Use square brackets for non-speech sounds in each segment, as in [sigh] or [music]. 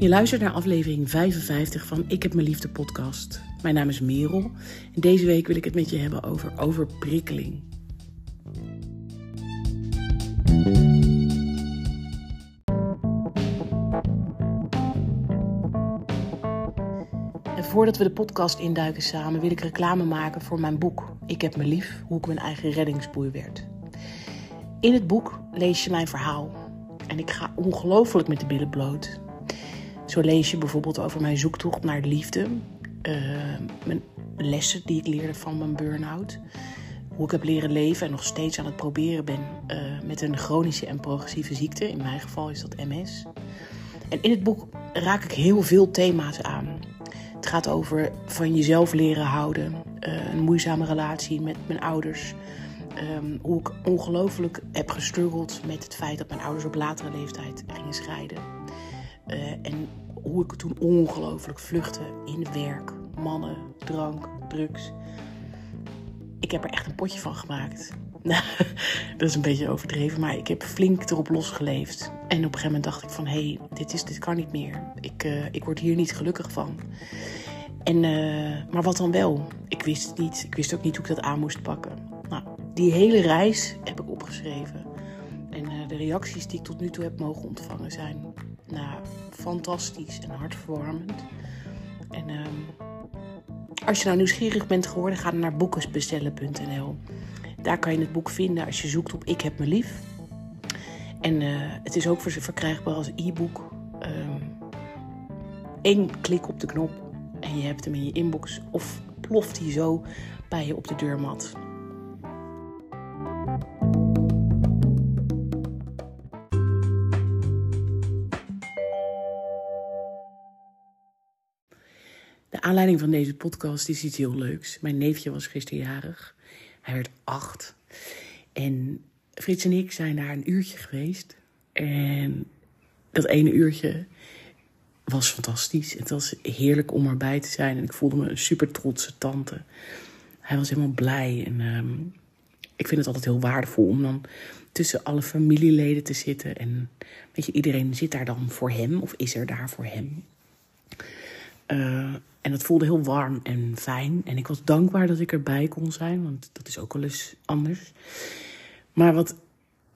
Je luistert naar aflevering 55 van Ik heb mijn liefde podcast. Mijn naam is Merel en deze week wil ik het met je hebben over overprikkeling. En voordat we de podcast induiken samen, wil ik reclame maken voor mijn boek Ik heb me lief, hoe ik mijn eigen reddingsboei werd. In het boek lees je mijn verhaal en ik ga ongelooflijk met de billen bloot. Zo lees je bijvoorbeeld over mijn zoektocht naar de liefde, uh, mijn lessen die ik leerde van mijn burn-out, hoe ik heb leren leven en nog steeds aan het proberen ben uh, met een chronische en progressieve ziekte. In mijn geval is dat MS. En in het boek raak ik heel veel thema's aan. Het gaat over van jezelf leren houden, uh, een moeizame relatie met mijn ouders. Um, hoe ik ongelooflijk heb gestruggeld met het feit dat mijn ouders op latere leeftijd gingen scheiden. Uh, en hoe ik toen ongelooflijk vluchtte in werk, mannen, drank, drugs. Ik heb er echt een potje van gemaakt. [laughs] dat is een beetje overdreven, maar ik heb flink erop losgeleefd. En op een gegeven moment dacht ik van, hé, hey, dit, is, dit kan niet meer. Ik, uh, ik word hier niet gelukkig van. En, uh, maar wat dan wel? Ik wist het niet. Ik wist ook niet hoe ik dat aan moest pakken. Nou, die hele reis heb ik opgeschreven. En de reacties die ik tot nu toe heb mogen ontvangen zijn nou, fantastisch en hartverwarmend. En uh, als je nou nieuwsgierig bent geworden, ga dan naar boekensbestellen.nl. Daar kan je het boek vinden als je zoekt op Ik heb me lief. En uh, het is ook verkrijgbaar als e-book. Eén um, klik op de knop en je hebt hem in je inbox of ploft hij zo bij je op de deurmat. De aanleiding van deze podcast is iets heel leuks. Mijn neefje was gisteren jarig. Hij werd acht. En Frits en ik zijn daar een uurtje geweest. En dat ene uurtje was fantastisch. Het was heerlijk om erbij te zijn. En ik voelde me een super trotse tante. Hij was helemaal blij. En um, ik vind het altijd heel waardevol om dan tussen alle familieleden te zitten. En weet je, iedereen zit daar dan voor hem of is er daar voor hem. Uh, en dat voelde heel warm en fijn. En ik was dankbaar dat ik erbij kon zijn, want dat is ook wel eens anders. Maar wat,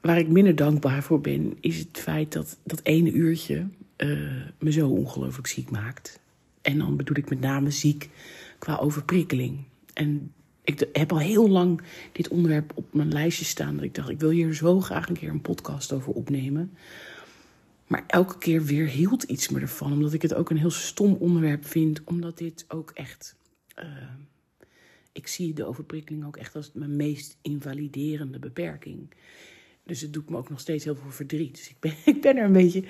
waar ik minder dankbaar voor ben, is het feit dat dat ene uurtje uh, me zo ongelooflijk ziek maakt. En dan bedoel ik met name ziek qua overprikkeling. En ik heb al heel lang dit onderwerp op mijn lijstje staan. Dat ik dacht, ik wil hier zo graag een keer een podcast over opnemen. Maar elke keer weer hield iets me ervan. Omdat ik het ook een heel stom onderwerp vind. Omdat dit ook echt. Uh, ik zie de overprikkeling ook echt als mijn meest invaliderende beperking. Dus het doet me ook nog steeds heel veel verdriet. Dus ik ben, [laughs] ik ben er een beetje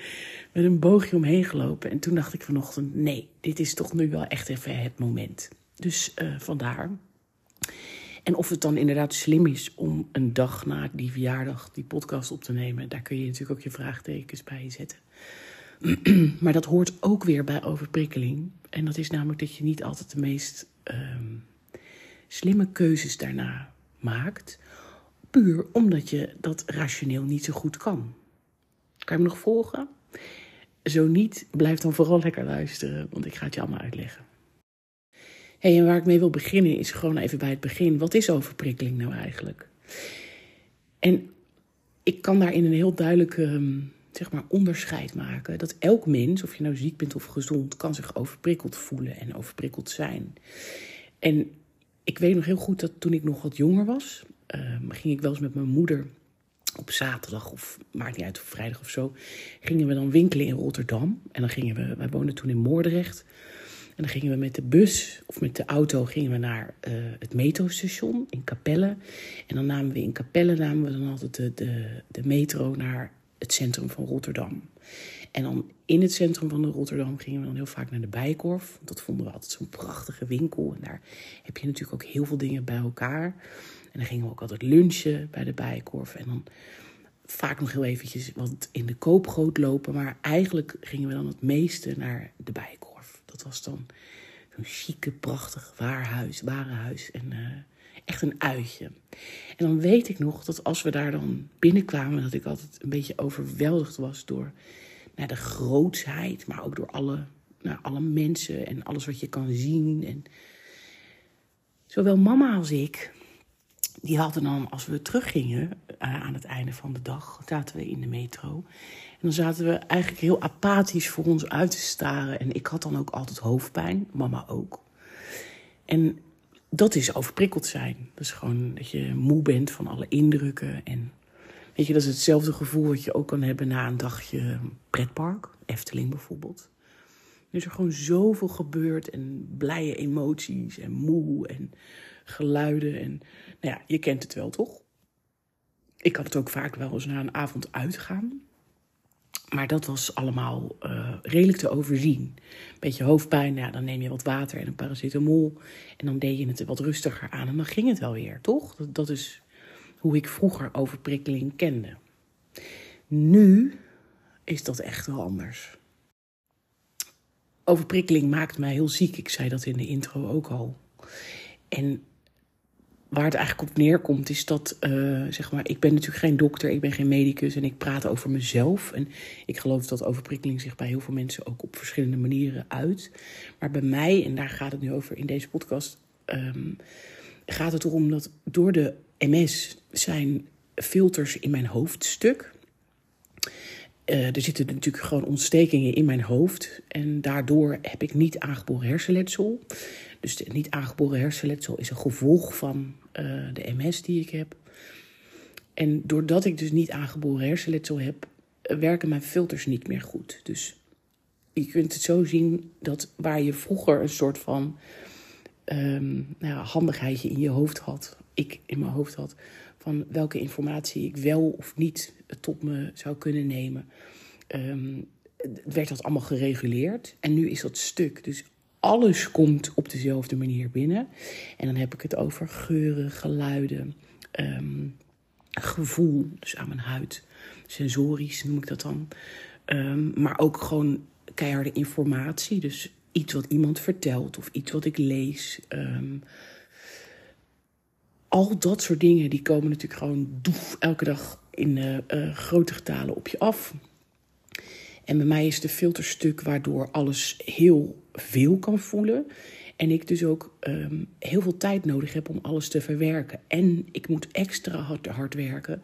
met een boogje omheen gelopen. En toen dacht ik vanochtend: nee, dit is toch nu wel echt even het moment. Dus uh, vandaar. En of het dan inderdaad slim is om een dag na die verjaardag die podcast op te nemen, daar kun je natuurlijk ook je vraagtekens bij zetten. [clears throat] maar dat hoort ook weer bij overprikkeling. En dat is namelijk dat je niet altijd de meest um, slimme keuzes daarna maakt, puur omdat je dat rationeel niet zo goed kan. Kan je me nog volgen? Zo niet, blijf dan vooral lekker luisteren, want ik ga het je allemaal uitleggen. En waar ik mee wil beginnen is gewoon even bij het begin. Wat is overprikkeling nou eigenlijk? En ik kan daarin een heel duidelijk um, zeg maar onderscheid maken. Dat elk mens, of je nou ziek bent of gezond, kan zich overprikkeld voelen en overprikkeld zijn. En ik weet nog heel goed dat toen ik nog wat jonger was, um, ging ik wel eens met mijn moeder op zaterdag of maakt niet uit, of vrijdag of zo, gingen we dan winkelen in Rotterdam. En dan gingen we, wij woonden toen in Moordrecht. En dan gingen we met de bus of met de auto gingen we naar uh, het metrostation in Capelle. En dan namen we in Capelle namen we dan altijd de, de, de metro naar het centrum van Rotterdam. En dan in het centrum van Rotterdam gingen we dan heel vaak naar de Bijkorf. Dat vonden we altijd zo'n prachtige winkel. En daar heb je natuurlijk ook heel veel dingen bij elkaar. En dan gingen we ook altijd lunchen bij de Bijkorf. En dan vaak nog heel eventjes wat in de koopgoot lopen. Maar eigenlijk gingen we dan het meeste naar de Bijkorf. Dat was dan zo'n chique, prachtig waarhuis, warenhuis. En uh, echt een uitje. En dan weet ik nog dat als we daar dan binnenkwamen, dat ik altijd een beetje overweldigd was door naar de grootsheid, maar ook door alle, nou, alle mensen en alles wat je kan zien. En zowel mama als ik, die hadden dan, als we teruggingen uh, aan het einde van de dag, zaten we in de metro. En dan zaten we eigenlijk heel apathisch voor ons uit te staren. En ik had dan ook altijd hoofdpijn, mama ook. En dat is overprikkeld zijn. Dat is gewoon dat je moe bent van alle indrukken. En weet je, dat is hetzelfde gevoel wat je ook kan hebben na een dagje pretpark. Efteling bijvoorbeeld. Er is er gewoon zoveel gebeurd en blije emoties en moe en geluiden. En nou ja, je kent het wel toch? Ik had het ook vaak wel eens na een avond uitgaan. Maar dat was allemaal uh, redelijk te overzien. Beetje hoofdpijn, ja, dan neem je wat water en een paracetamol. En dan deed je het wat rustiger aan en dan ging het wel weer, toch? Dat is hoe ik vroeger overprikkeling kende. Nu is dat echt wel anders. Overprikkeling maakt mij heel ziek. Ik zei dat in de intro ook al. En waar het eigenlijk op neerkomt, is dat, uh, zeg maar, ik ben natuurlijk geen dokter, ik ben geen medicus en ik praat over mezelf. En ik geloof dat overprikkeling zich bij heel veel mensen ook op verschillende manieren uit. Maar bij mij, en daar gaat het nu over in deze podcast, um, gaat het erom dat door de MS zijn filters in mijn hoofd stuk. Uh, er zitten natuurlijk gewoon ontstekingen in mijn hoofd. En daardoor heb ik niet aangeboren hersenletsel. Dus niet aangeboren hersenletsel is een gevolg van uh, de MS die ik heb. En doordat ik dus niet aangeboren hersenletsel heb, werken mijn filters niet meer goed. Dus je kunt het zo zien dat waar je vroeger een soort van um, nou ja, handigheidje in je hoofd had, ik in mijn hoofd had, van welke informatie ik wel of niet tot me zou kunnen nemen, um, werd dat allemaal gereguleerd. En nu is dat stuk. Dus alles komt op dezelfde manier binnen. En dan heb ik het over geuren, geluiden, um, gevoel, dus aan mijn huid, sensorisch noem ik dat dan. Um, maar ook gewoon keiharde informatie, dus iets wat iemand vertelt of iets wat ik lees. Al dat soort dingen die komen natuurlijk gewoon doef elke dag in uh, uh, grote getalen op je af. En bij mij is de filterstuk waardoor alles heel veel kan voelen. En ik dus ook um, heel veel tijd nodig heb om alles te verwerken. En ik moet extra hard, hard werken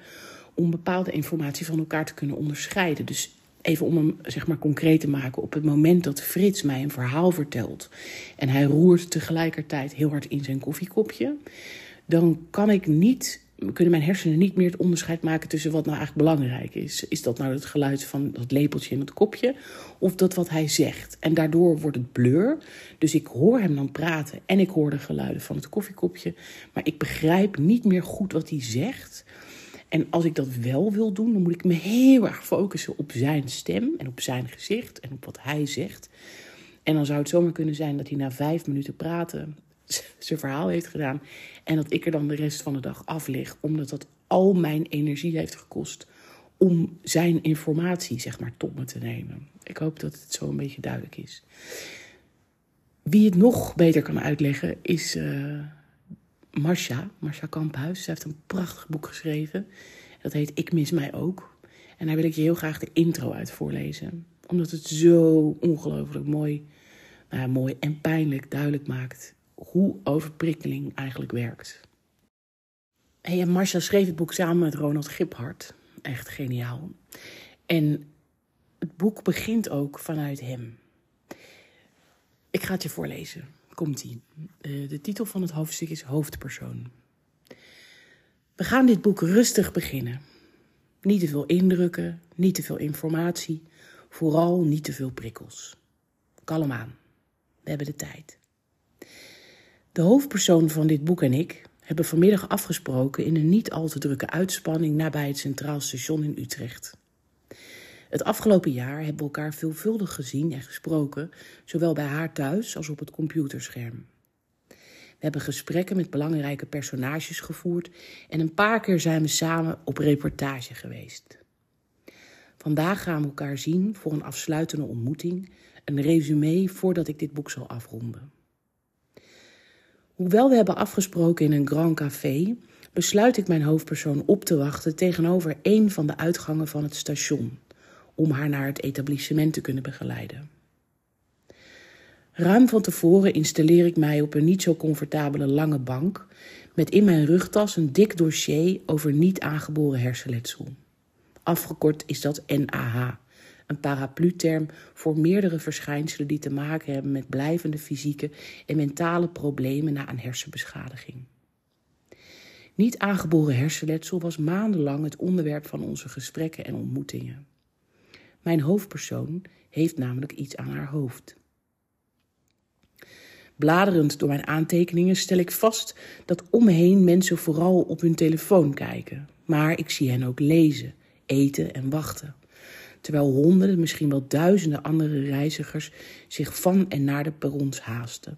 om bepaalde informatie van elkaar te kunnen onderscheiden. Dus even om hem zeg maar concreet te maken, op het moment dat Frits mij een verhaal vertelt en hij roert tegelijkertijd heel hard in zijn koffiekopje, dan kan ik niet kunnen mijn hersenen niet meer het onderscheid maken tussen wat nou eigenlijk belangrijk is. Is dat nou het geluid van dat lepeltje in het kopje of dat wat hij zegt? En daardoor wordt het blur. Dus ik hoor hem dan praten en ik hoor de geluiden van het koffiekopje, maar ik begrijp niet meer goed wat hij zegt. En als ik dat wel wil doen, dan moet ik me heel erg focussen op zijn stem en op zijn gezicht en op wat hij zegt. En dan zou het zomaar kunnen zijn dat hij na vijf minuten praten [laughs] zijn verhaal heeft gedaan. En dat ik er dan de rest van de dag af lig, omdat dat al mijn energie heeft gekost om zijn informatie, zeg maar, tot me te nemen. Ik hoop dat het zo een beetje duidelijk is. Wie het nog beter kan uitleggen is uh, Marcia, Marcia Kamphuis. Ze heeft een prachtig boek geschreven. Dat heet Ik mis mij ook. En daar wil ik je heel graag de intro uit voorlezen. Omdat het zo ongelooflijk mooi, nou ja, mooi en pijnlijk duidelijk maakt hoe overprikkeling eigenlijk werkt. Hey, en Marcia schreef het boek samen met Ronald Giphart. Echt geniaal. En het boek begint ook vanuit hem. Ik ga het je voorlezen. Komt-ie. De, de titel van het hoofdstuk is Hoofdpersoon. We gaan dit boek rustig beginnen. Niet te veel indrukken, niet te veel informatie, vooral niet te veel prikkels. Kalm aan. We hebben de tijd. De hoofdpersoon van dit boek en ik hebben vanmiddag afgesproken in een niet al te drukke uitspanning nabij het Centraal Station in Utrecht. Het afgelopen jaar hebben we elkaar veelvuldig gezien en gesproken, zowel bij haar thuis als op het computerscherm. We hebben gesprekken met belangrijke personages gevoerd en een paar keer zijn we samen op reportage geweest. Vandaag gaan we elkaar zien voor een afsluitende ontmoeting, een resume voordat ik dit boek zal afronden. Hoewel we hebben afgesproken in een Grand Café, besluit ik mijn hoofdpersoon op te wachten tegenover een van de uitgangen van het station, om haar naar het etablissement te kunnen begeleiden. Ruim van tevoren installeer ik mij op een niet zo comfortabele lange bank met in mijn rugtas een dik dossier over niet aangeboren hersenletsel. Afgekort is dat NAH, een paraplu-term voor meerdere verschijnselen die te maken hebben met blijvende fysieke en mentale problemen na een hersenbeschadiging. Niet aangeboren hersenletsel was maandenlang het onderwerp van onze gesprekken en ontmoetingen. Mijn hoofdpersoon heeft namelijk iets aan haar hoofd. Bladerend door mijn aantekeningen stel ik vast dat om me heen mensen vooral op hun telefoon kijken. Maar ik zie hen ook lezen, eten en wachten. Terwijl honderden, misschien wel duizenden andere reizigers zich van en naar de perrons haasten.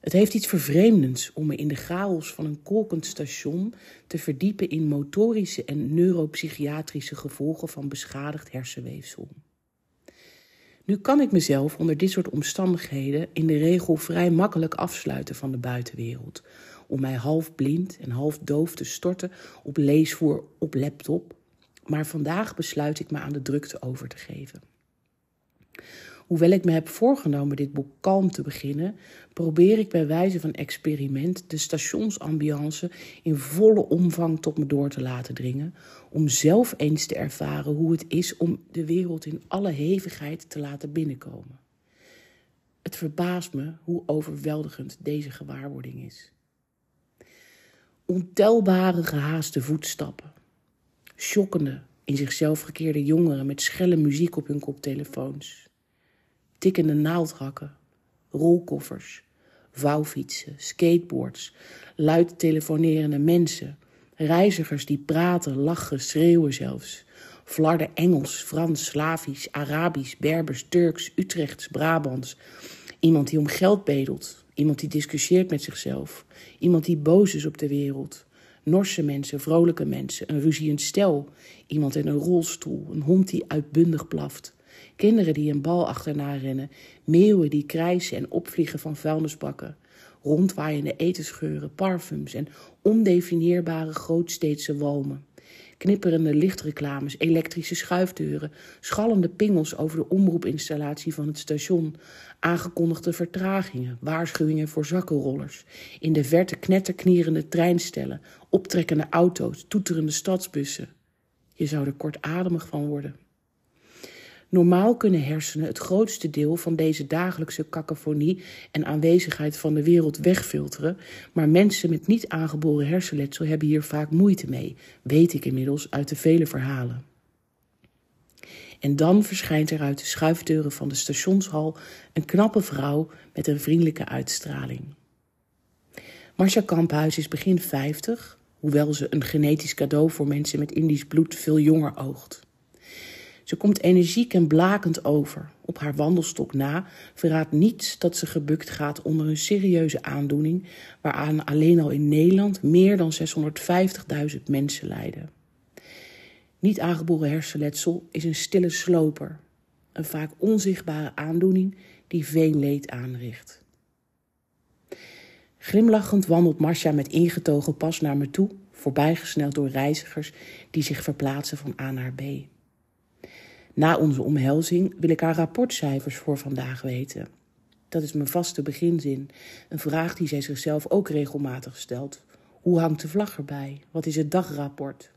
Het heeft iets vervreemdends om me in de chaos van een kolkend station te verdiepen in motorische en neuropsychiatrische gevolgen van beschadigd hersenweefsel. Nu kan ik mezelf onder dit soort omstandigheden in de regel vrij makkelijk afsluiten van de buitenwereld, om mij half blind en half doof te storten op leesvoer op laptop, maar vandaag besluit ik me aan de drukte over te geven. Hoewel ik me heb voorgenomen dit boek kalm te beginnen, probeer ik bij wijze van experiment de stationsambiance in volle omvang tot me door te laten dringen, om zelf eens te ervaren hoe het is om de wereld in alle hevigheid te laten binnenkomen. Het verbaast me hoe overweldigend deze gewaarwording is. Ontelbare gehaaste voetstappen, schokkende, in zichzelf gekeerde jongeren met schelle muziek op hun koptelefoons tikkende naaldhakken, rolkoffers, vouwfietsen, skateboards, luid telefonerende mensen, reizigers die praten, lachen, schreeuwen zelfs. Flarden Engels, Frans, Slavisch, Arabisch, Berbers, Turks, Utrechts, Brabants. Iemand die om geld bedelt, iemand die discussieert met zichzelf, iemand die boos is op de wereld. Norse mensen, vrolijke mensen, een ruziend stel, iemand in een rolstoel, een hond die uitbundig blaft. Kinderen die een bal achterna rennen, meeuwen die krijsen en opvliegen van vuilnisbakken, rondwaaiende etensgeuren, parfums en ondefinieerbare grootsteedse walmen. Knipperende lichtreclames, elektrische schuifdeuren, schallende pingels over de omroepinstallatie van het station, aangekondigde vertragingen, waarschuwingen voor zakkenrollers, in de verte knetterknierende treinstellen, optrekkende auto's, toeterende stadsbussen. Je zou er kortademig van worden. Normaal kunnen hersenen het grootste deel van deze dagelijkse cacophonie en aanwezigheid van de wereld wegfilteren, maar mensen met niet aangeboren hersenletsel hebben hier vaak moeite mee, weet ik inmiddels uit de vele verhalen. En dan verschijnt er uit de schuifdeuren van de stationshal een knappe vrouw met een vriendelijke uitstraling. Marcia Kamphuis is begin 50, hoewel ze een genetisch cadeau voor mensen met Indisch bloed veel jonger oogt. Ze komt energiek en blakend over. Op haar wandelstok na verraadt niets dat ze gebukt gaat onder een serieuze aandoening waaraan alleen al in Nederland meer dan 650.000 mensen lijden. Niet aangeboren hersenletsel is een stille sloper, een vaak onzichtbare aandoening die veel leed aanricht. Glimlachend wandelt Marcia met ingetogen pas naar me toe, voorbijgesneld door reizigers die zich verplaatsen van A naar B. Na onze omhelzing wil ik haar rapportcijfers voor vandaag weten. Dat is mijn vaste beginzin, een vraag die zij zichzelf ook regelmatig stelt. Hoe hangt de vlag erbij? Wat is het dagrapport?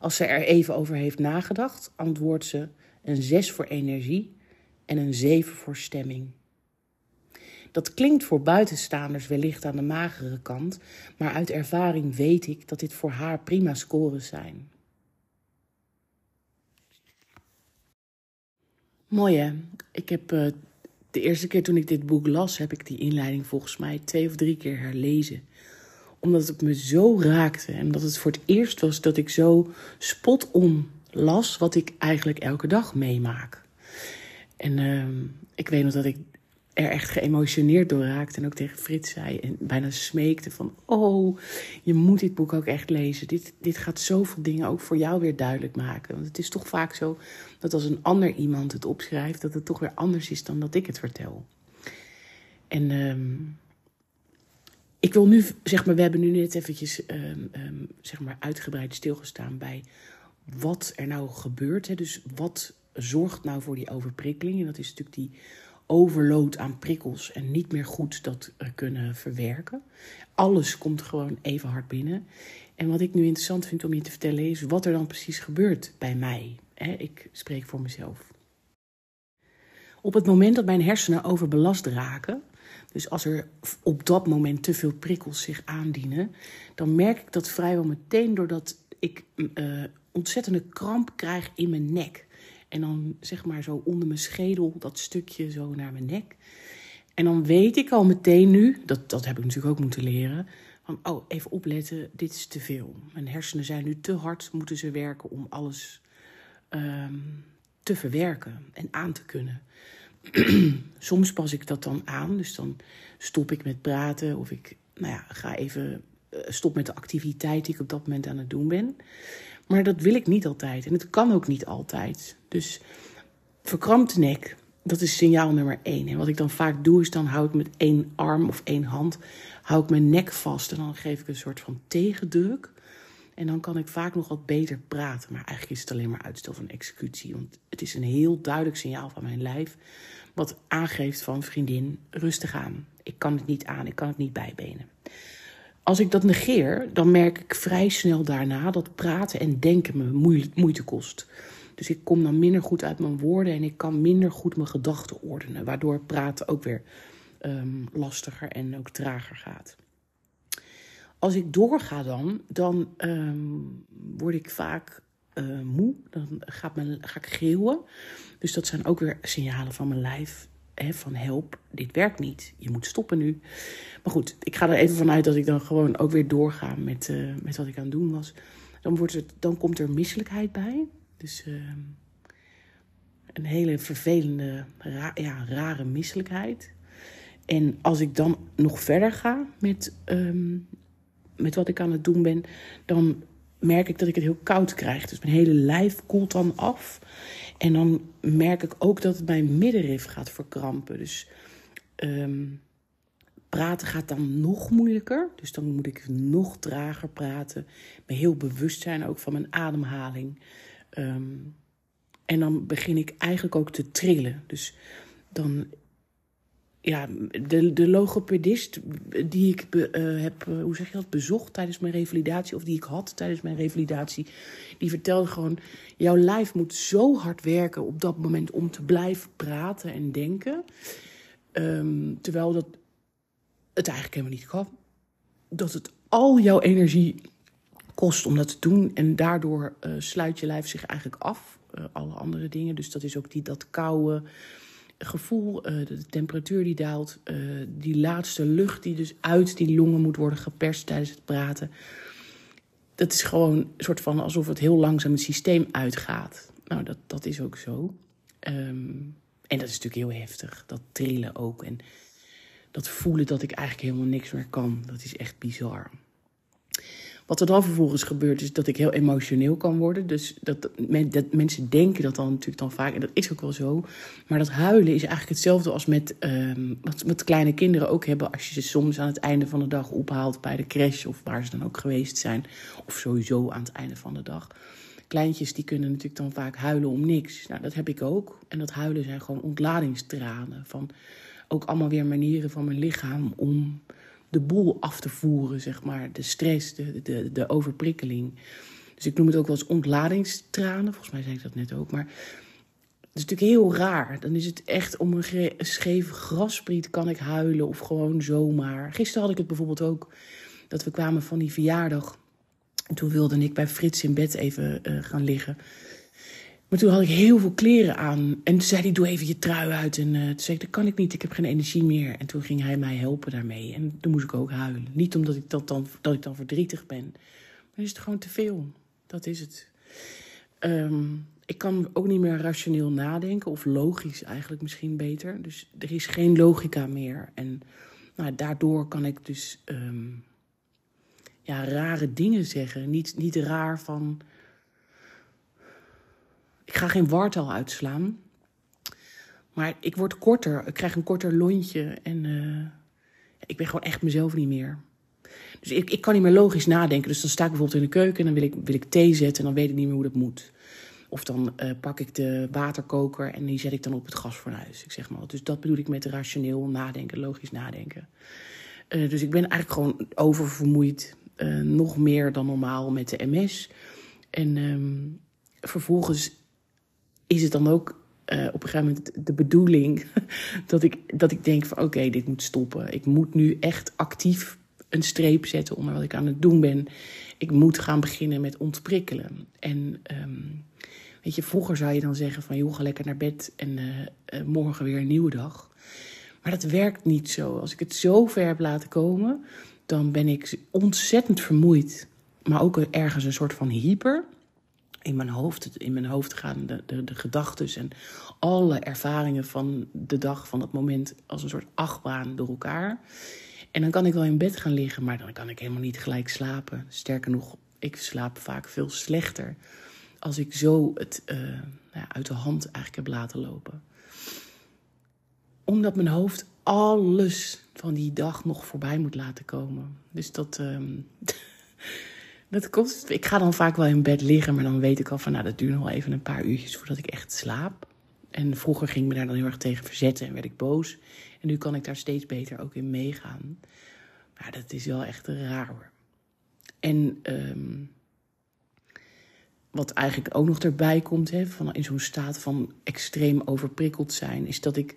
Als ze er even over heeft nagedacht, antwoordt ze een 6 voor energie en een 7 voor stemming. Dat klinkt voor buitenstaanders wellicht aan de magere kant, maar uit ervaring weet ik dat dit voor haar prima scores zijn. Mooi hè? Ik heb uh, de eerste keer toen ik dit boek las, heb ik die inleiding volgens mij twee of drie keer herlezen. Omdat het me zo raakte en dat het voor het eerst was dat ik zo spot on las wat ik eigenlijk elke dag meemaak. En uh, ik weet nog dat ik er echt geëmotioneerd door raakte. En ook tegen Frits zei en bijna smeekte van... oh, je moet dit boek ook echt lezen. Dit, dit gaat zoveel dingen ook voor jou weer duidelijk maken. Want het is toch vaak zo dat als een ander iemand het opschrijft... dat het toch weer anders is dan dat ik het vertel. En um, ik wil nu, zeg maar, we hebben nu net eventjes um, um, zeg maar uitgebreid stilgestaan bij wat er nou gebeurt. Hè. Dus wat zorgt nou voor die overprikkeling? En dat is natuurlijk die overload aan prikkels en niet meer goed dat kunnen verwerken. Alles komt gewoon even hard binnen. En wat ik nu interessant vind om je te vertellen is wat er dan precies gebeurt bij mij. Ik spreek voor mezelf. Op het moment dat mijn hersenen overbelast raken, dus als er op dat moment te veel prikkels zich aandienen, dan merk ik dat vrijwel meteen doordat ik uh, ontzettende kramp krijg in mijn nek. En dan zeg maar zo onder mijn schedel, dat stukje zo naar mijn nek. En dan weet ik al meteen nu, dat, dat heb ik natuurlijk ook moeten leren, van oh, even opletten, dit is te veel. Mijn hersenen zijn nu te hard, moeten ze werken om alles um, te verwerken en aan te kunnen. [clears throat] Soms pas ik dat dan aan, dus dan stop ik met praten of ik nou ja, ga even uh, stop met de activiteit die ik op dat moment aan het doen ben. Maar dat wil ik niet altijd en het kan ook niet altijd. Dus verkrampte nek, dat is signaal nummer één. En wat ik dan vaak doe, is dan hou ik met één arm of één hand hou ik mijn nek vast en dan geef ik een soort van tegendruk. En dan kan ik vaak nog wat beter praten. Maar eigenlijk is het alleen maar uitstel van executie. Want het is een heel duidelijk signaal van mijn lijf. Wat aangeeft van vriendin, rustig aan. Ik kan het niet aan, ik kan het niet bijbenen. Als ik dat negeer, dan merk ik vrij snel daarna dat praten en denken me moeite kost. Dus ik kom dan minder goed uit mijn woorden en ik kan minder goed mijn gedachten ordenen. Waardoor praten ook weer um, lastiger en ook trager gaat. Als ik doorga dan, dan um, word ik vaak uh, moe. Dan gaat mijn, ga ik geeuwen. Dus dat zijn ook weer signalen van mijn lijf. Van help, dit werkt niet. Je moet stoppen nu. Maar goed, ik ga er even vanuit dat ik dan gewoon ook weer doorga met, uh, met wat ik aan het doen was. Dan, wordt het, dan komt er misselijkheid bij. Dus uh, een hele vervelende, ja, rare misselijkheid. En als ik dan nog verder ga met, um, met wat ik aan het doen ben, dan merk ik dat ik het heel koud krijg. Dus mijn hele lijf koelt dan af. En dan merk ik ook dat het mijn middenrif gaat verkrampen. Dus um, praten gaat dan nog moeilijker. Dus dan moet ik nog trager praten. Me heel bewust zijn ook van mijn ademhaling. Um, en dan begin ik eigenlijk ook te trillen. Dus dan ja, de, de logopedist die ik uh, heb, uh, hoe zeg je dat, bezocht tijdens mijn revalidatie, of die ik had tijdens mijn revalidatie, die vertelde gewoon: jouw lijf moet zo hard werken op dat moment om te blijven praten en denken. Um, terwijl dat het eigenlijk helemaal niet kan. Dat het al jouw energie kost om dat te doen. En daardoor uh, sluit je lijf zich eigenlijk af. alle andere dingen. Dus dat is ook die, dat kouwen gevoel, uh, de temperatuur die daalt, uh, die laatste lucht die dus uit die longen moet worden geperst tijdens het praten. Dat is gewoon een soort van alsof het heel langzaam het systeem uitgaat. Nou, dat, dat is ook zo. Um, en dat is natuurlijk heel heftig. Dat trillen ook. En dat voelen dat ik eigenlijk helemaal niks meer kan. Dat is echt bizar. Wat er dan vervolgens gebeurt, is dat ik heel emotioneel kan worden. Dus dat, dat mensen denken dat dan natuurlijk dan vaak, en dat is ook wel zo. Maar dat huilen is eigenlijk hetzelfde als met, um, wat met kleine kinderen ook hebben. Als je ze soms aan het einde van de dag ophaalt bij de crash of waar ze dan ook geweest zijn. Of sowieso aan het einde van de dag. Kleintjes die kunnen natuurlijk dan vaak huilen om niks. Nou, dat heb ik ook. En dat huilen zijn gewoon ontladingstranen. Van ook allemaal weer manieren van mijn lichaam om de boel af te voeren, zeg maar. De stress, de, de, de overprikkeling. Dus ik noem het ook wel eens ontladingstranen. Volgens mij zei ik dat net ook. Maar het is natuurlijk heel raar. Dan is het echt om een, scheef graspriet kan ik huilen of gewoon zomaar. Gisteren had ik het bijvoorbeeld ook. Dat we kwamen van die verjaardag. En toen wilde ik bij Frits in bed even uh, gaan liggen. Maar toen had ik heel veel kleren aan. En toen zei hij, doe even je trui uit. En uh, toen zei ik, dat kan ik niet, ik heb geen energie meer. En toen ging hij mij helpen daarmee. En toen moest ik ook huilen. Niet omdat ik, dat dan, dat ik dan verdrietig ben. Maar is het gewoon te veel. Dat is het. Um, ik kan ook niet meer rationeel nadenken. Of logisch eigenlijk misschien beter. Dus er is geen logica meer. En nou, daardoor kan ik dus um, ja, rare dingen zeggen. Niet, niet raar van ik ga geen wartaal uitslaan. Maar ik word korter. Ik krijg een korter lontje. En uh, ik ben gewoon echt mezelf niet meer. Dus ik, ik kan niet meer logisch nadenken. Dus dan sta ik bijvoorbeeld in de keuken en dan wil ik, wil ik thee zetten en dan weet ik niet meer hoe dat moet. Of dan uh, pak ik de waterkoker en die zet ik dan op het gasfornuis. Ik zeg maar. Dus dat bedoel ik met rationeel nadenken, logisch nadenken. Uh, dus ik ben eigenlijk gewoon oververmoeid. Nog meer dan normaal met de MS. En um, vervolgens is het dan ook uh, op een gegeven moment de bedoeling [laughs] dat ik, dat ik denk van oké, dit moet stoppen. Ik moet nu echt actief een streep zetten onder wat ik aan het doen ben. Ik moet gaan beginnen met ontprikkelen. En um, weet je, vroeger zou je dan zeggen van joh, ga lekker naar bed en uh, uh, morgen weer een nieuwe dag. Maar dat werkt niet zo. Als ik het zo ver heb laten komen, dan ben ik ontzettend vermoeid. Maar ook ergens een soort van hyper in mijn hoofd, in mijn hoofd gaan de, de, de gedachten en alle ervaringen van de dag, van het moment, als een soort achtbaan door elkaar. En dan kan ik wel in bed gaan liggen, maar dan kan ik helemaal niet gelijk slapen. Sterker nog, ik slaap vaak veel slechter als ik zo het uh, nou, uit de hand eigenlijk heb laten lopen. Omdat mijn hoofd alles van die dag nog voorbij moet laten komen. Dus dat. Um, [laughs] Dat. Ik ga dan vaak wel in bed liggen, maar dan weet ik al van, nou, dat duurt nog wel even een paar uurtjes voordat ik echt slaap. En vroeger ging ik me daar dan heel erg tegen verzetten en werd ik boos. En nu kan ik daar steeds beter ook in meegaan. Maar dat is wel echt raar hoor. En um, wat eigenlijk ook nog erbij komt, hè, van in zo'n staat van extreem overprikkeld zijn, is dat ik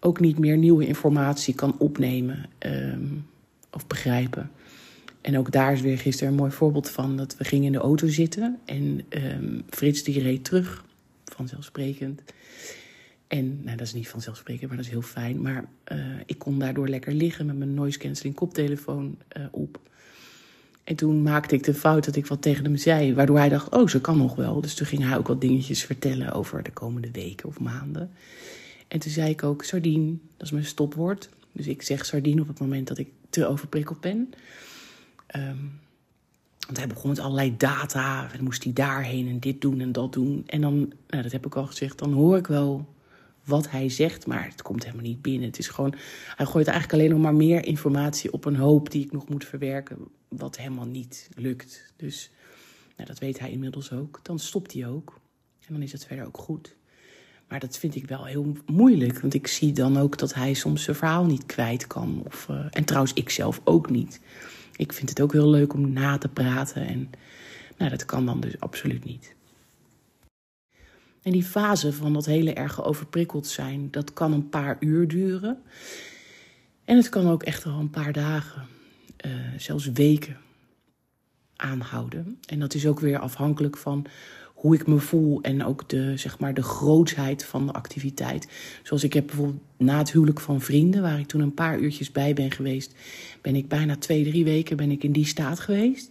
ook niet meer nieuwe informatie kan opnemen um, of begrijpen. En ook daar is weer gisteren een mooi voorbeeld van. Dat we gingen in de auto zitten en um, Frits die reed terug, vanzelfsprekend. En nou, dat is niet vanzelfsprekend, maar dat is heel fijn. Maar uh, ik kon daardoor lekker liggen met mijn noise cancelling koptelefoon uh, op. En toen maakte ik de fout dat ik wat tegen hem zei, waardoor hij dacht, oh, ze kan nog wel. Dus toen ging hij ook wat dingetjes vertellen over de komende weken of maanden. En toen zei ik ook, sardine, dat is mijn stopwoord. Dus ik zeg sardine op het moment dat ik te overprikkeld ben. Um, want hij begon met allerlei data. Dan moest hij daarheen en dit doen en dat doen. En dan, nou, dat heb ik al gezegd, dan hoor ik wel wat hij zegt, maar het komt helemaal niet binnen. Het is gewoon, hij gooit eigenlijk alleen nog maar meer informatie op een hoop die ik nog moet verwerken, wat helemaal niet lukt. Dus nou, dat weet hij inmiddels ook. Dan stopt hij ook. En dan is het verder ook goed. Maar dat vind ik wel heel moeilijk. Want ik zie dan ook dat hij soms zijn verhaal niet kwijt kan. Of, uh, en trouwens, ik zelf ook niet. Ik vind het ook heel leuk om na te praten. En nou, dat kan dan dus absoluut niet. En die fase van dat hele erge overprikkeld zijn, dat kan een paar uur duren. En het kan ook echt al een paar dagen, uh, zelfs weken aanhouden. En dat is ook weer afhankelijk van hoe ik me voel en ook de, zeg maar, de grootsheid van de activiteit. Zoals ik heb bijvoorbeeld na het huwelijk van vrienden, waar ik toen een paar uurtjes bij ben geweest, ben ik bijna twee, drie weken ben ik in die staat geweest.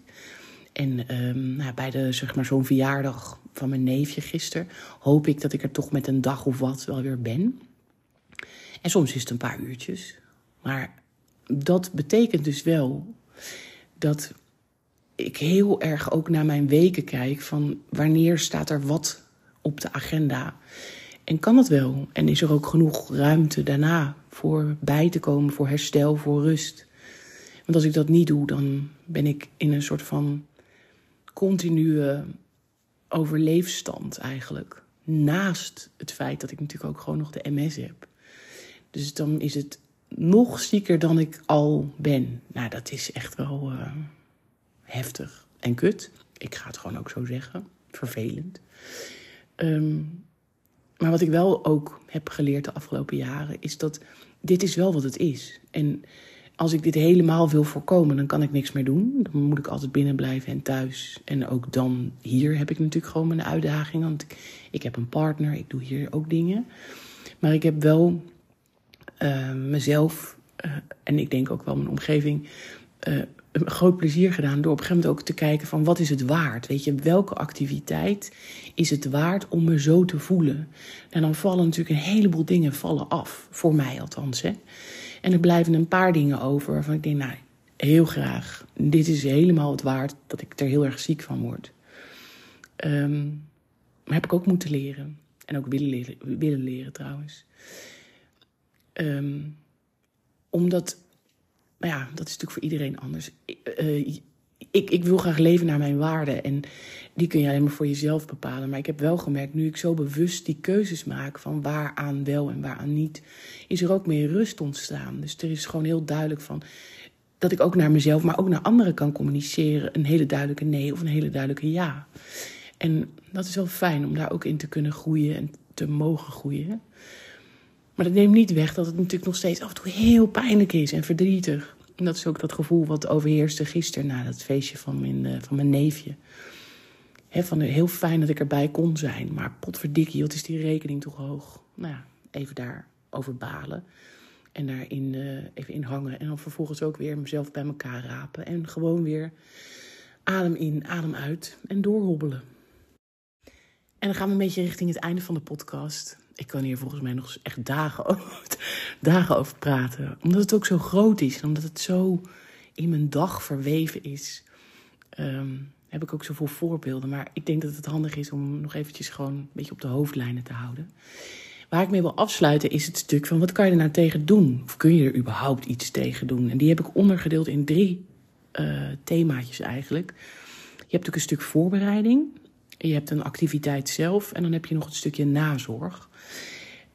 En um, nou, bij de, zeg maar, zo'n verjaardag van mijn neefje gisteren hoop ik dat ik er toch met een dag of wat wel weer ben. En soms is het een paar uurtjes. Maar dat betekent dus wel dat ik heel erg ook naar mijn weken kijk van wanneer staat er wat op de agenda. En kan het wel? En is er ook genoeg ruimte daarna voor bij te komen, voor herstel, voor rust? Want als ik dat niet doe, dan ben ik in een soort van continue overleefstand eigenlijk. Naast het feit dat ik natuurlijk ook gewoon nog de MS heb. Dus dan is het nog zieker dan ik al ben. Nou, dat is echt wel. Uh, heftig en kut. Ik ga het gewoon ook zo zeggen. Vervelend. Um, maar wat ik wel ook heb geleerd de afgelopen jaren is dat dit is wel wat het is. En als ik dit helemaal wil voorkomen, dan kan ik niks meer doen. Dan moet ik altijd binnen blijven en thuis. En ook dan hier heb ik natuurlijk gewoon mijn uitdaging. Want ik, heb een partner, ik doe hier ook dingen. Maar ik heb wel uh, mezelf, uh, en ik denk ook wel mijn omgeving, uh, groot plezier gedaan door op een gegeven moment ook te kijken van wat is het waard? Weet je, welke activiteit is het waard om me zo te voelen? En dan vallen natuurlijk een heleboel dingen vallen af, voor mij althans. Hè? En er blijven een paar dingen over waarvan ik denk, nou, heel graag. Dit is helemaal het waard dat ik er heel erg ziek van word. Um, maar heb ik ook moeten leren. En ook willen leren, willen leren trouwens. Um, omdat maar ja, dat is natuurlijk voor iedereen anders. Uh, ik, ik wil graag leven naar mijn waarden. En die kun je alleen maar voor jezelf bepalen. Maar ik heb wel gemerkt, nu ik zo bewust die keuzes maak van waaraan wel en waaraan niet, is er ook meer rust ontstaan. Dus er is gewoon heel duidelijk van dat ik ook naar mezelf, maar ook naar anderen kan communiceren. Een hele duidelijke nee of een hele duidelijke ja. En dat is wel fijn om daar ook in te kunnen groeien en te mogen groeien. Maar dat neemt niet weg dat het natuurlijk nog steeds af en toe heel pijnlijk is en verdrietig. En dat is ook dat gevoel wat overheerste gisteren na dat feestje van mijn, uh, van mijn neefje. Van heel fijn dat ik erbij kon zijn, maar potverdikkie, wat is die rekening toch hoog? Nou ja, even daarover balen. En daarin uh, even in hangen. En dan vervolgens ook weer mezelf bij elkaar rapen. En gewoon weer adem in, adem uit en doorhobbelen. En dan gaan we een beetje richting het einde van de podcast. Ik kan hier volgens mij nog echt dagen [laughs] over, dagen over praten. Omdat het ook zo groot is. En omdat het zo in mijn dag verweven is. Um, heb ik ook zoveel voorbeelden. Maar ik denk dat het handig is om nog eventjes gewoon een beetje op de hoofdlijnen te houden. Waar ik mee wil afsluiten is het stuk van wat kan je er nou tegen doen? Of kun je er überhaupt iets tegen doen? En die heb ik ondergedeeld in drie uh, themaatjes eigenlijk. Je hebt ook een stuk voorbereiding. Je hebt een activiteit zelf en dan heb je nog een stukje nazorg.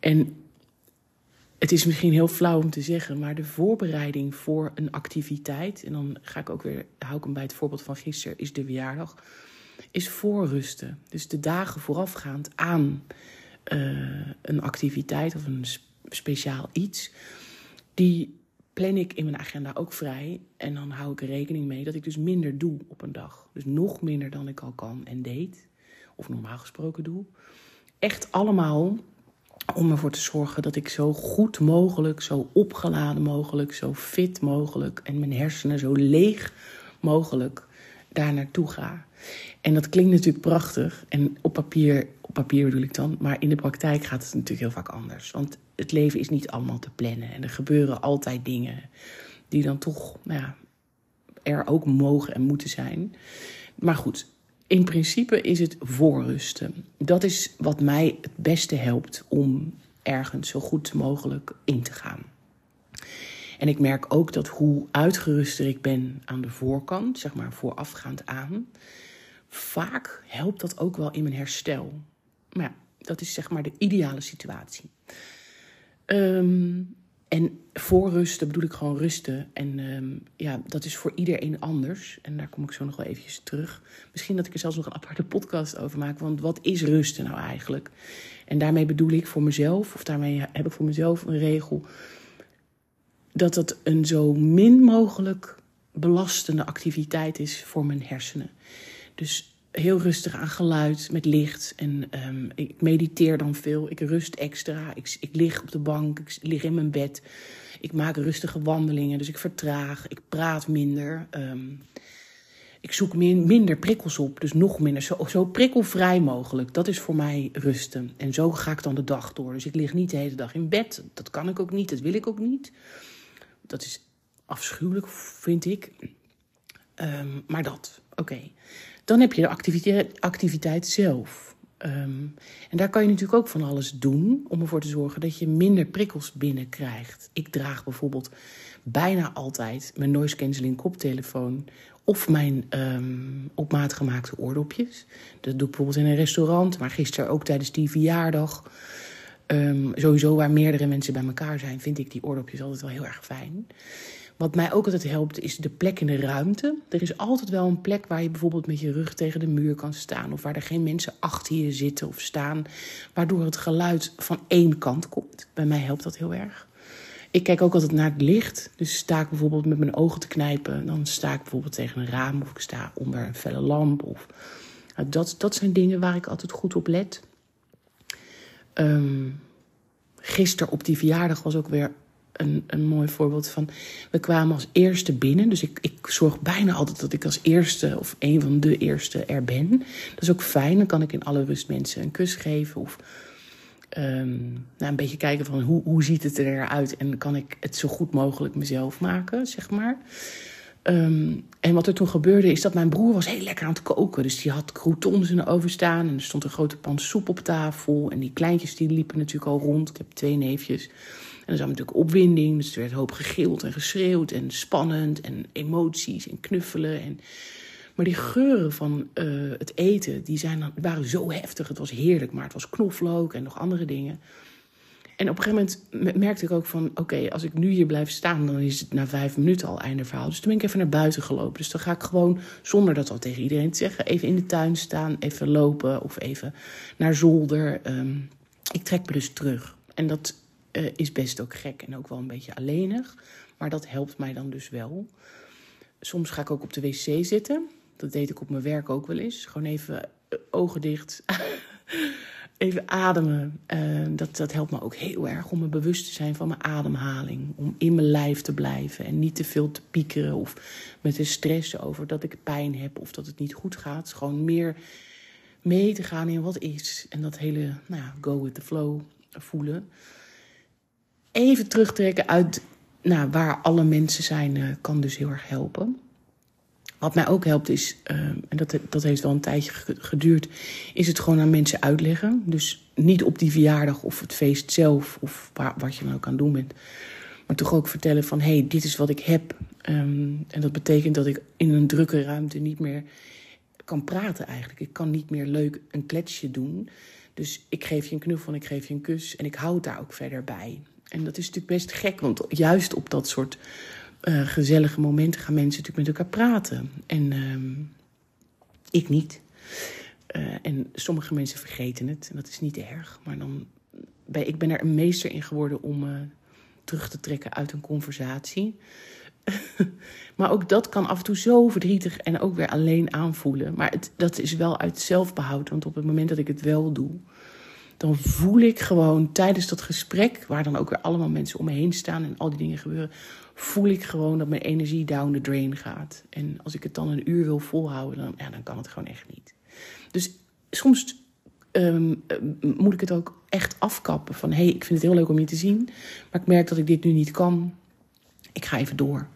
En het is misschien heel flauw om te zeggen, maar de voorbereiding voor een activiteit, en dan ga ik ook weer, hou ik hem bij het voorbeeld van gisteren, is de verjaardag, is voorrusten. Dus de dagen voorafgaand aan uh, een activiteit of een speciaal iets, die plan ik in mijn agenda ook vrij. En dan hou ik er rekening mee dat ik dus minder doe op een dag. Dus nog minder dan ik al kan en deed, of normaal gesproken doe. Echt allemaal om ervoor te zorgen dat ik zo goed mogelijk, zo opgeladen mogelijk, zo fit mogelijk en mijn hersenen zo leeg mogelijk daar naartoe ga. En dat klinkt natuurlijk prachtig. En op papier, op papier bedoel ik dan. Maar in de praktijk gaat het natuurlijk heel vaak anders. Want het leven is niet allemaal te plannen. En er gebeuren altijd dingen die dan toch nou ja, er ook mogen en moeten zijn. Maar goed, in principe is het voorrusten. Dat is wat mij het beste helpt om ergens zo goed mogelijk in te gaan. En ik merk ook dat hoe uitgeruster ik ben aan de voorkant, zeg maar voorafgaand aan, vaak helpt dat ook wel in mijn herstel. Maar ja, dat is zeg maar de ideale situatie. Um, en voor rusten bedoel ik gewoon rusten. En um, ja, dat is voor iedereen anders. En daar kom ik zo nog wel eventjes terug. Misschien dat ik er zelfs nog een aparte podcast over maak. Want wat is rusten nou eigenlijk? En daarmee bedoel ik voor mezelf, of daarmee heb ik voor mezelf een regel. Dat het een zo min mogelijk belastende activiteit is voor mijn hersenen. Dus heel rustig aan geluid met licht. En um, ik mediteer dan veel. Ik rust extra. Ik, ik lig op de bank. Ik lig in mijn bed. Ik maak rustige wandelingen. Dus ik vertraag. Ik praat minder. Um, ik zoek min, minder prikkels op. Dus nog minder. Zo, zo prikkelvrij mogelijk. Dat is voor mij rusten. En zo ga ik dan de dag door. Dus ik lig niet de hele dag in bed. Dat kan ik ook niet. Dat wil ik ook niet. Dat is afschuwelijk, vind ik. Um, maar dat, oké. Dan heb je de activiteit, zelf. Um, en daar kan je natuurlijk ook van alles doen om ervoor te zorgen dat je minder prikkels binnenkrijgt. Ik draag bijvoorbeeld bijna altijd mijn noise cancelling koptelefoon of mijn um, op maat gemaakte oordopjes. Dat doe ik bijvoorbeeld in een restaurant, maar gisteren ook tijdens die verjaardag. Um, sowieso waar meerdere mensen bij elkaar zijn, vind ik die oordopjes altijd wel heel erg fijn. Wat mij ook altijd helpt, is de plek in de ruimte. Er is altijd wel een plek waar je bijvoorbeeld met je rug tegen de muur kan staan. Of waar er geen mensen achter je zitten of staan. Waardoor het geluid van één kant komt. Bij mij helpt dat heel erg. Ik kijk ook altijd naar het licht. Dus sta ik bijvoorbeeld met mijn ogen te knijpen. Dan sta ik bijvoorbeeld tegen een raam. Of ik sta onder een felle lamp. Of, nou, dat, dat zijn dingen waar ik altijd goed op let. Um, gisteren op die verjaardag was ook weer een, een mooi voorbeeld van. We kwamen als eerste binnen. Dus ik, ik zorg bijna altijd dat ik als eerste of een van de eerste er ben. Dat is ook fijn. Dan kan ik in alle rust mensen een kus geven. Of um, nou, een beetje kijken van hoe, hoe ziet het eruit. En kan ik het zo goed mogelijk mezelf maken, zeg maar. Um, en wat er toen gebeurde is dat mijn broer was heel lekker aan het koken. Dus die had croutons in de oven staan. En er stond een grote pan soep op tafel. En die kleintjes die liepen natuurlijk al rond. Ik heb twee neefjes. Dan zat natuurlijk opwinding, dus er werd hoop gegild en geschreeuwd en spannend en emoties en knuffelen. En... Maar die geuren van eh, het eten, die zijn, waren zo heftig. Het was heerlijk, maar het was knoflook en nog andere dingen. En op een gegeven moment merkte ik ook van... oké, als ik nu hier blijf staan, dan is het na vijf minuten al einde verhaal. Dus toen ben ik even naar buiten gelopen. Dus dan ga ik gewoon, zonder dat al tegen iedereen te zeggen... even in de tuin staan, even lopen of even naar zolder. Ehm, ik trek me dus terug. En dat uh, is best ook gek en ook wel een beetje alleenig. Maar dat helpt mij dan dus wel. Soms ga ik ook op de wc zitten. Dat deed ik op mijn werk ook wel eens. Gewoon even eh, ogen dicht. [laughs] even ademen. Uh, dat, dat helpt me ook heel erg om me bewust te zijn van mijn ademhaling. Om in mijn lijf te blijven en niet te veel te piekeren of met te stressen over dat ik pijn heb of dat het niet goed gaat. Gewoon meer mee te gaan in wat is. En dat hele nou ja, go with the flow voelen. Even terugtrekken uit nou, waar alle mensen zijn, uh, kan dus heel erg helpen. Wat mij ook helpt is, uh, en dat, dat heeft wel een tijdje geduurd, is het gewoon aan mensen uitleggen. Dus niet op die verjaardag of het feest zelf of wat je nou ook aan doen bent. Maar toch ook vertellen van, hé, hey, dit is wat ik heb. Um, en dat betekent dat ik in een drukke ruimte niet meer kan praten eigenlijk. Ik kan niet meer leuk een kletsje doen. Dus ik geef je een knuffel en ik geef je een kus. En ik houd daar ook verder bij. En dat is natuurlijk best gek, want juist op dat soort uh, gezellige momenten gaan mensen natuurlijk met elkaar praten. En uh, ik niet. Uh, en sommige mensen vergeten het. En dat is niet erg. Maar dan ben ik ben er een meester in geworden om uh, terug te trekken uit een conversatie. [laughs] maar ook dat kan af en toe zo verdrietig en ook weer alleen aanvoelen. Maar het, dat is wel uit zelfbehoud. Want op het moment dat ik het wel doe, dan voel ik gewoon tijdens dat gesprek, waar dan ook weer allemaal mensen om me heen staan en al die dingen gebeuren, voel ik gewoon dat mijn energie down the drain gaat. En als ik het dan een uur wil volhouden, dan, ja, dan kan het gewoon echt niet. Dus soms um, moet ik het ook echt afkappen van, hé, hey, ik vind het heel leuk om je te zien, maar ik merk dat ik dit nu niet kan. Ik ga even door.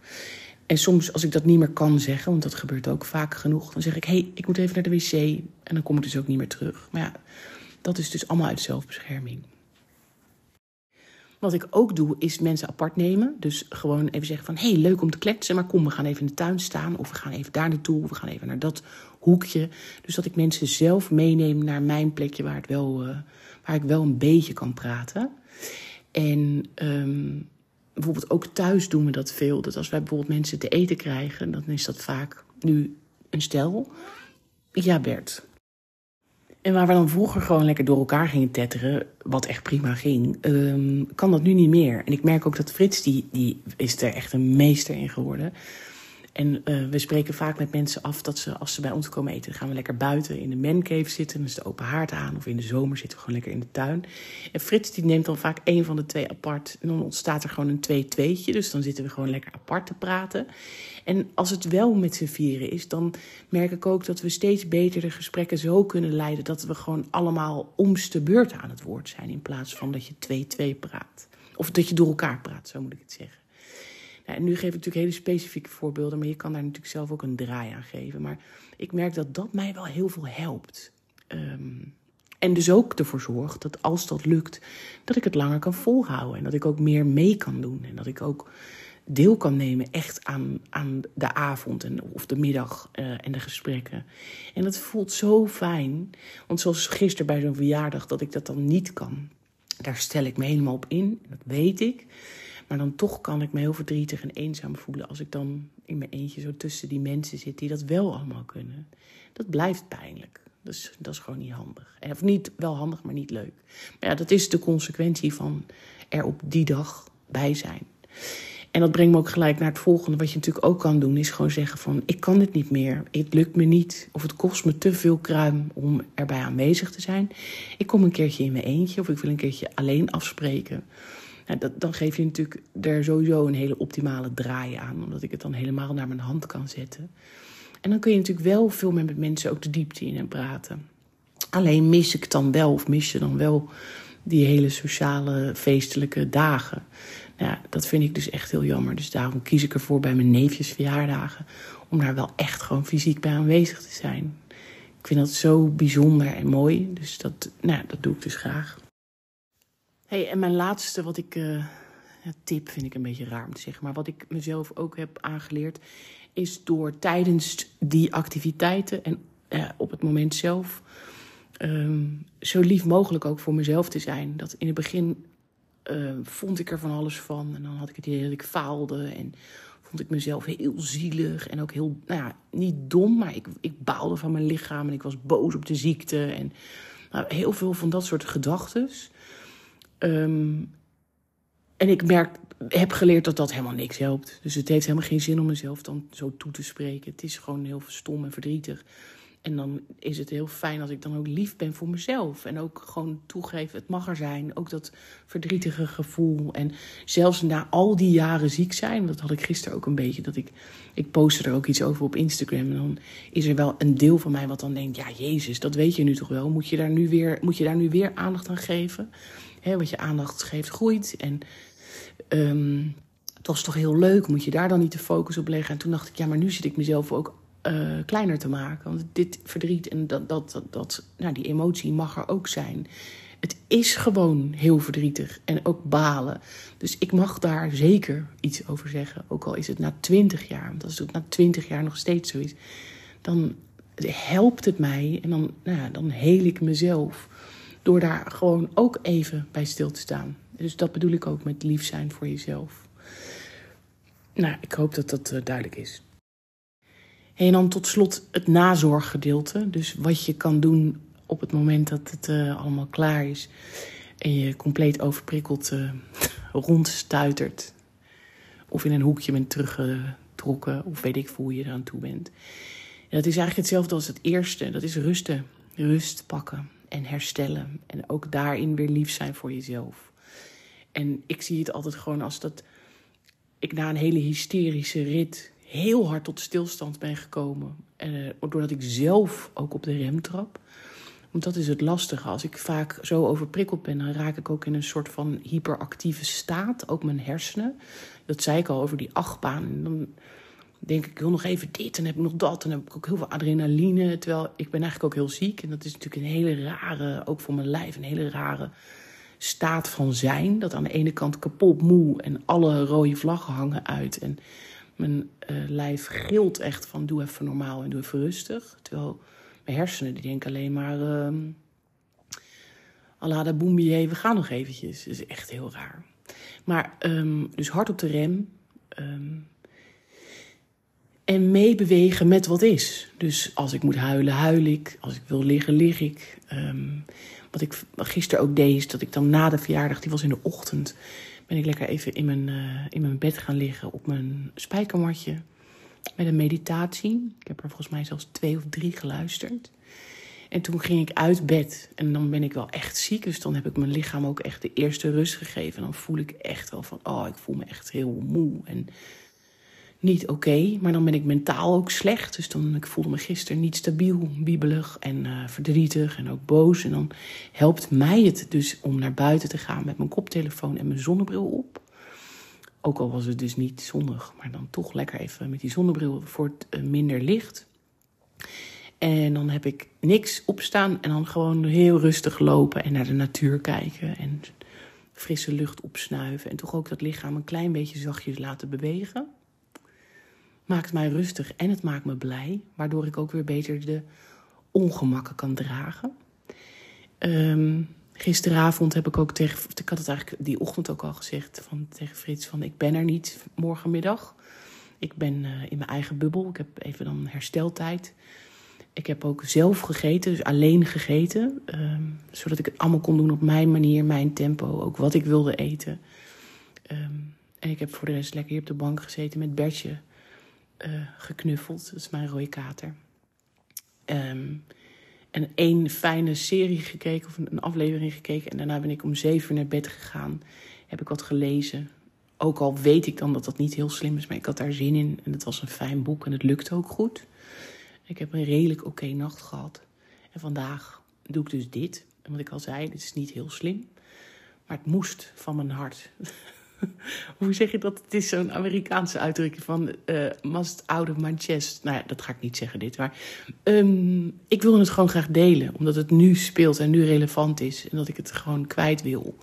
En soms, als ik dat niet meer kan zeggen, want dat gebeurt ook vaak genoeg, dan zeg ik: hé, hey, ik moet even naar de wc. En dan kom ik dus ook niet meer terug. Maar ja, dat is dus allemaal uit zelfbescherming. Wat ik ook doe, is mensen apart nemen. Dus gewoon even zeggen van, hé, hey, leuk om te kletsen, maar kom, we gaan even in de tuin staan. Of we gaan even daar naartoe, of we gaan even naar dat hoekje. Dus dat ik mensen zelf meeneem naar mijn plekje waar, het wel, uh, waar ik wel een beetje kan praten. En um, bijvoorbeeld ook thuis doen we dat veel. Dat als wij bijvoorbeeld mensen te eten krijgen, dan is dat vaak nu een stel. Ja, Bert, en waar we dan vroeger gewoon lekker door elkaar gingen tetteren, wat echt prima ging, um, kan dat nu niet meer. En ik merk ook dat Frits, die, die is er echt een meester in geworden. En uh, we spreken vaak met mensen af dat ze, als ze bij ons komen eten, gaan we lekker buiten in de mancave zitten. Is de open haard aan. Of in de zomer zitten we gewoon lekker in de tuin. En Frits die neemt dan vaak één van de twee apart. En dan ontstaat er gewoon een twee-tweetje. Dus dan zitten we gewoon lekker apart te praten. En als het wel met z'n vieren is, dan merk ik ook dat we steeds beter de gesprekken zo kunnen leiden. Dat we gewoon allemaal omste beurt aan het woord zijn. In plaats van dat je twee-twee praat. Of dat je door elkaar praat, zo moet ik het zeggen. En nu geef ik natuurlijk hele specifieke voorbeelden, maar je kan daar natuurlijk zelf ook een draai aan geven. Maar ik merk dat dat mij wel heel veel helpt. Um, en dus ook ervoor zorgt dat als dat lukt, dat ik het langer kan volhouden. En dat ik ook meer mee kan doen. En dat ik ook deel kan nemen echt aan, aan de avond en, of de middag uh, en de gesprekken. En dat voelt zo fijn. Want zoals gisteren bij zo'n verjaardag, dat ik dat dan niet kan. Daar stel ik me helemaal op in, dat weet ik. Maar dan toch kan ik me heel verdrietig en eenzaam voelen als ik dan in mijn eentje zo tussen die mensen zit die dat wel allemaal kunnen. Dat blijft pijnlijk. Dus dat is gewoon niet handig. Of niet wel handig, maar niet leuk. Maar ja, dat is de consequentie van er op die dag bij zijn. En dat brengt me ook gelijk naar het volgende. Wat je natuurlijk ook kan doen, is gewoon zeggen van... ik kan dit niet meer, het lukt me niet... of het kost me te veel kruim om erbij aanwezig te zijn. Ik kom een keertje in mijn eentje of ik wil een keertje alleen afspreken... Nou, dan geef je natuurlijk er sowieso een hele optimale draai aan, omdat ik het dan helemaal naar mijn hand kan zetten. En dan kun je natuurlijk wel veel meer met mensen ook de diepte in en praten. Alleen mis ik dan wel, of mis je dan wel die hele sociale, feestelijke dagen. Nou, dat vind ik dus echt heel jammer. Dus daarom kies ik ervoor bij mijn neefjes verjaardagen om daar wel echt gewoon fysiek bij aanwezig te zijn. Ik vind dat zo bijzonder en mooi. Dus dat, nou, dat doe ik dus graag. En mijn laatste wat ik ja, tip vind ik een beetje raar om te zeggen. Maar wat ik mezelf ook heb aangeleerd, is door tijdens die activiteiten en uh, op het moment zelf um, zo lief mogelijk ook voor mezelf te zijn. Dat in het begin uh, vond ik er van alles van. En dan had ik het idee dat ik faalde. En vond ik mezelf heel zielig. En ook heel, nou ja, niet dom, maar ik, ik baalde van mijn lichaam. En ik was boos op de ziekte. En nou, heel veel van dat soort gedachten. Um, en ik merk, heb geleerd dat dat helemaal niks helpt. Dus het heeft helemaal geen zin om mezelf dan zo toe te spreken. Het is gewoon heel stom en verdrietig. En dan is het heel fijn als ik dan ook lief ben voor mezelf. En ook gewoon toegeef, het mag er zijn. Ook dat verdrietige gevoel. En zelfs na al die jaren ziek zijn, dat had ik gisteren ook een beetje. Dat ik, ik postte er ook iets over op Instagram. En dan is er wel een deel van mij wat dan denkt: ja, Jezus, dat weet je nu toch wel. Moet je daar nu weer, moet je daar nu weer aandacht aan geven? Hè, wat je aandacht geeft, groeit. En um, het was toch heel leuk, moet je daar dan niet de focus op leggen? En toen dacht ik: ja, maar nu zit ik mezelf ook uh, kleiner te maken. Want dit verdriet en dat, dat, dat, dat, nou, die emotie mag er ook zijn. Het is gewoon heel verdrietig en ook balen. Dus ik mag daar zeker iets over zeggen. Ook al is het na twintig jaar, want als het na twintig jaar nog steeds zo is, dan helpt het mij en dan, nou ja, dan heel ik mezelf. Door daar gewoon ook even bij stil te staan. Dus dat bedoel ik ook met lief zijn voor jezelf. Nou, ik hoop dat dat uh, duidelijk is. En dan tot slot het nazorggedeelte. Dus wat je kan doen op het moment dat het uh, allemaal klaar is. En je compleet overprikkeld uh, [laughs] rondstuitert. Of in een hoekje bent teruggetrokken. Of weet ik hoe je eraan toe bent. En dat is eigenlijk hetzelfde als het eerste. Dat is rusten. Rust pakken en herstellen. En ook daarin weer lief zijn voor jezelf. En ik zie het altijd gewoon als dat ik na een hele hysterische rit heel hard tot stilstand ben gekomen. Uh, doordat ik zelf ook op de rem trap. Want dat is het lastige. Als ik vaak zo overprikkeld ben, dan raak ik ook in een soort van hyperactieve staat. Ook mijn hersenen. Dat zei ik al over die achtbaan. En dan denk ik, ik wil nog even dit en heb ik nog dat. En heb ik ook heel veel adrenaline. Terwijl ik ben eigenlijk ook heel ziek. En dat is natuurlijk een hele rare, ook voor mijn lijf, een hele rare staat van zijn. Dat aan de ene kant kapot moe en alle rode vlaggen hangen uit. En mijn uh, lijf gilt echt van doe even normaal en doe even rustig. Terwijl mijn hersenen die denken alleen maar... Uh, ehm, boembier, we gaan nog eventjes. Dat is echt heel raar. Maar um, dus hard op de rem. Um, en meebewegen met wat is. Dus als ik moet huilen, huil ik. Als ik wil liggen, lig ik. Um, wat ik gisteren ook deed, is dat ik dan na de verjaardag, die was in de ochtend ben ik lekker even in mijn, uh, in mijn bed gaan liggen op mijn spijkermatje. Met een meditatie. Ik heb er volgens mij zelfs twee of drie geluisterd. En toen ging ik uit bed. En dan ben ik wel echt ziek. Dus dan heb ik mijn lichaam ook echt de eerste rust gegeven. En dan voel ik echt wel van, oh, ik voel me echt heel moe. En niet oké. maar dan ben ik mentaal ook slecht. Dus dan, ik voelde me gisteren niet stabiel, wiebelig en uh, verdrietig en ook boos. En dan helpt mij het dus om naar buiten te gaan met mijn koptelefoon en mijn zonnebril op. Ook al was het dus niet zonnig, maar dan toch lekker even met die zonnebril voor het uh, minder licht. En dan heb ik niks opstaan en dan gewoon heel rustig lopen en naar de natuur kijken. En frisse lucht opsnuiven. En toch ook dat lichaam een klein beetje zachtjes laten bewegen maakt mij rustig en het maakt me blij, waardoor ik ook weer beter de ongemakken kan dragen. Um, gisteravond heb ik ook tegen, ik had het eigenlijk die ochtend ook al gezegd van, tegen Frits van ik ben er niet morgenmiddag. Ik ben uh, in mijn eigen bubbel, ik heb even dan hersteltijd. Ik heb ook zelf gegeten, dus alleen gegeten. Um, zodat ik het allemaal kon doen op mijn manier, mijn tempo, ook wat ik wilde eten. Um, en ik heb voor de rest lekker hier op de bank gezeten met Bertje uh, geknuffeld. Dat is mijn rode kater. Um, en één fijne serie gekeken, of een aflevering gekeken. En daarna ben ik om zeven uur naar bed gegaan. Heb ik wat gelezen. Ook al weet ik dan dat dat niet heel slim is, maar ik had daar zin in. En het was een fijn boek en het lukte ook goed. Ik heb een redelijk oké nacht gehad. En vandaag doe ik dus dit. En wat ik al zei, dit is niet heel slim. Maar het moest van mijn hart. [laughs] [laughs] Hoe zeg je dat? Het is zo'n Amerikaanse uitdrukking van uh, must out of my chest. Nou ja, dat ga ik niet zeggen dit, maar um, ik wil het gewoon graag delen. Omdat het nu speelt en nu relevant is. En dat ik het gewoon kwijt wil.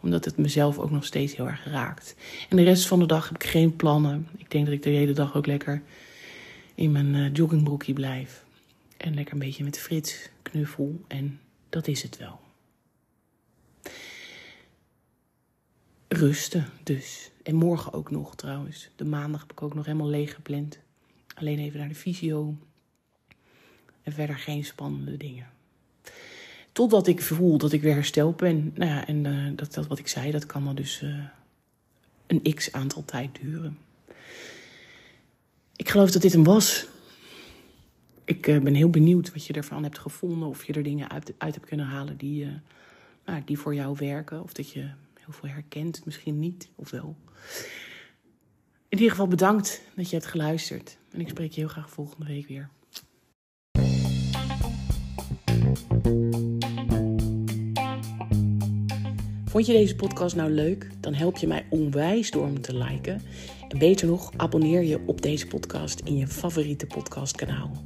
Omdat het mezelf ook nog steeds heel erg raakt. En de rest van de dag heb ik geen plannen. Ik denk dat ik de hele dag ook lekker in mijn uh, joggingbroekje blijf. En lekker een beetje met Frits knuffel. En dat is het wel. Rusten dus. En morgen ook nog trouwens. De maandag heb ik ook nog helemaal leeg gepland. Alleen even naar de visio. En verder geen spannende dingen. Totdat ik voel dat ik weer hersteld ben. Nou ja, en uh, dat, wat ik zei, dat kan dan dus uh, een x aantal tijd duren. Ik geloof dat dit hem was. Ik uh, ben heel benieuwd wat je ervan hebt gevonden. Of je er dingen uit, uit hebt kunnen halen die, nou, die voor jou werken. Of dat je heel veel herkent, misschien niet, of wel. In ieder geval bedankt dat je hebt geluisterd. En ik spreek je heel graag volgende week weer. Vond je deze podcast nou leuk? Dan help je mij onwijs door hem te liken. En beter nog, abonneer je op deze podcast in je favoriete podcastkanaal.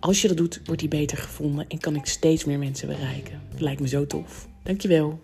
Als je dat doet, wordt die beter gevonden en kan ik steeds meer mensen bereiken. Lijkt me zo tof. Dankjewel.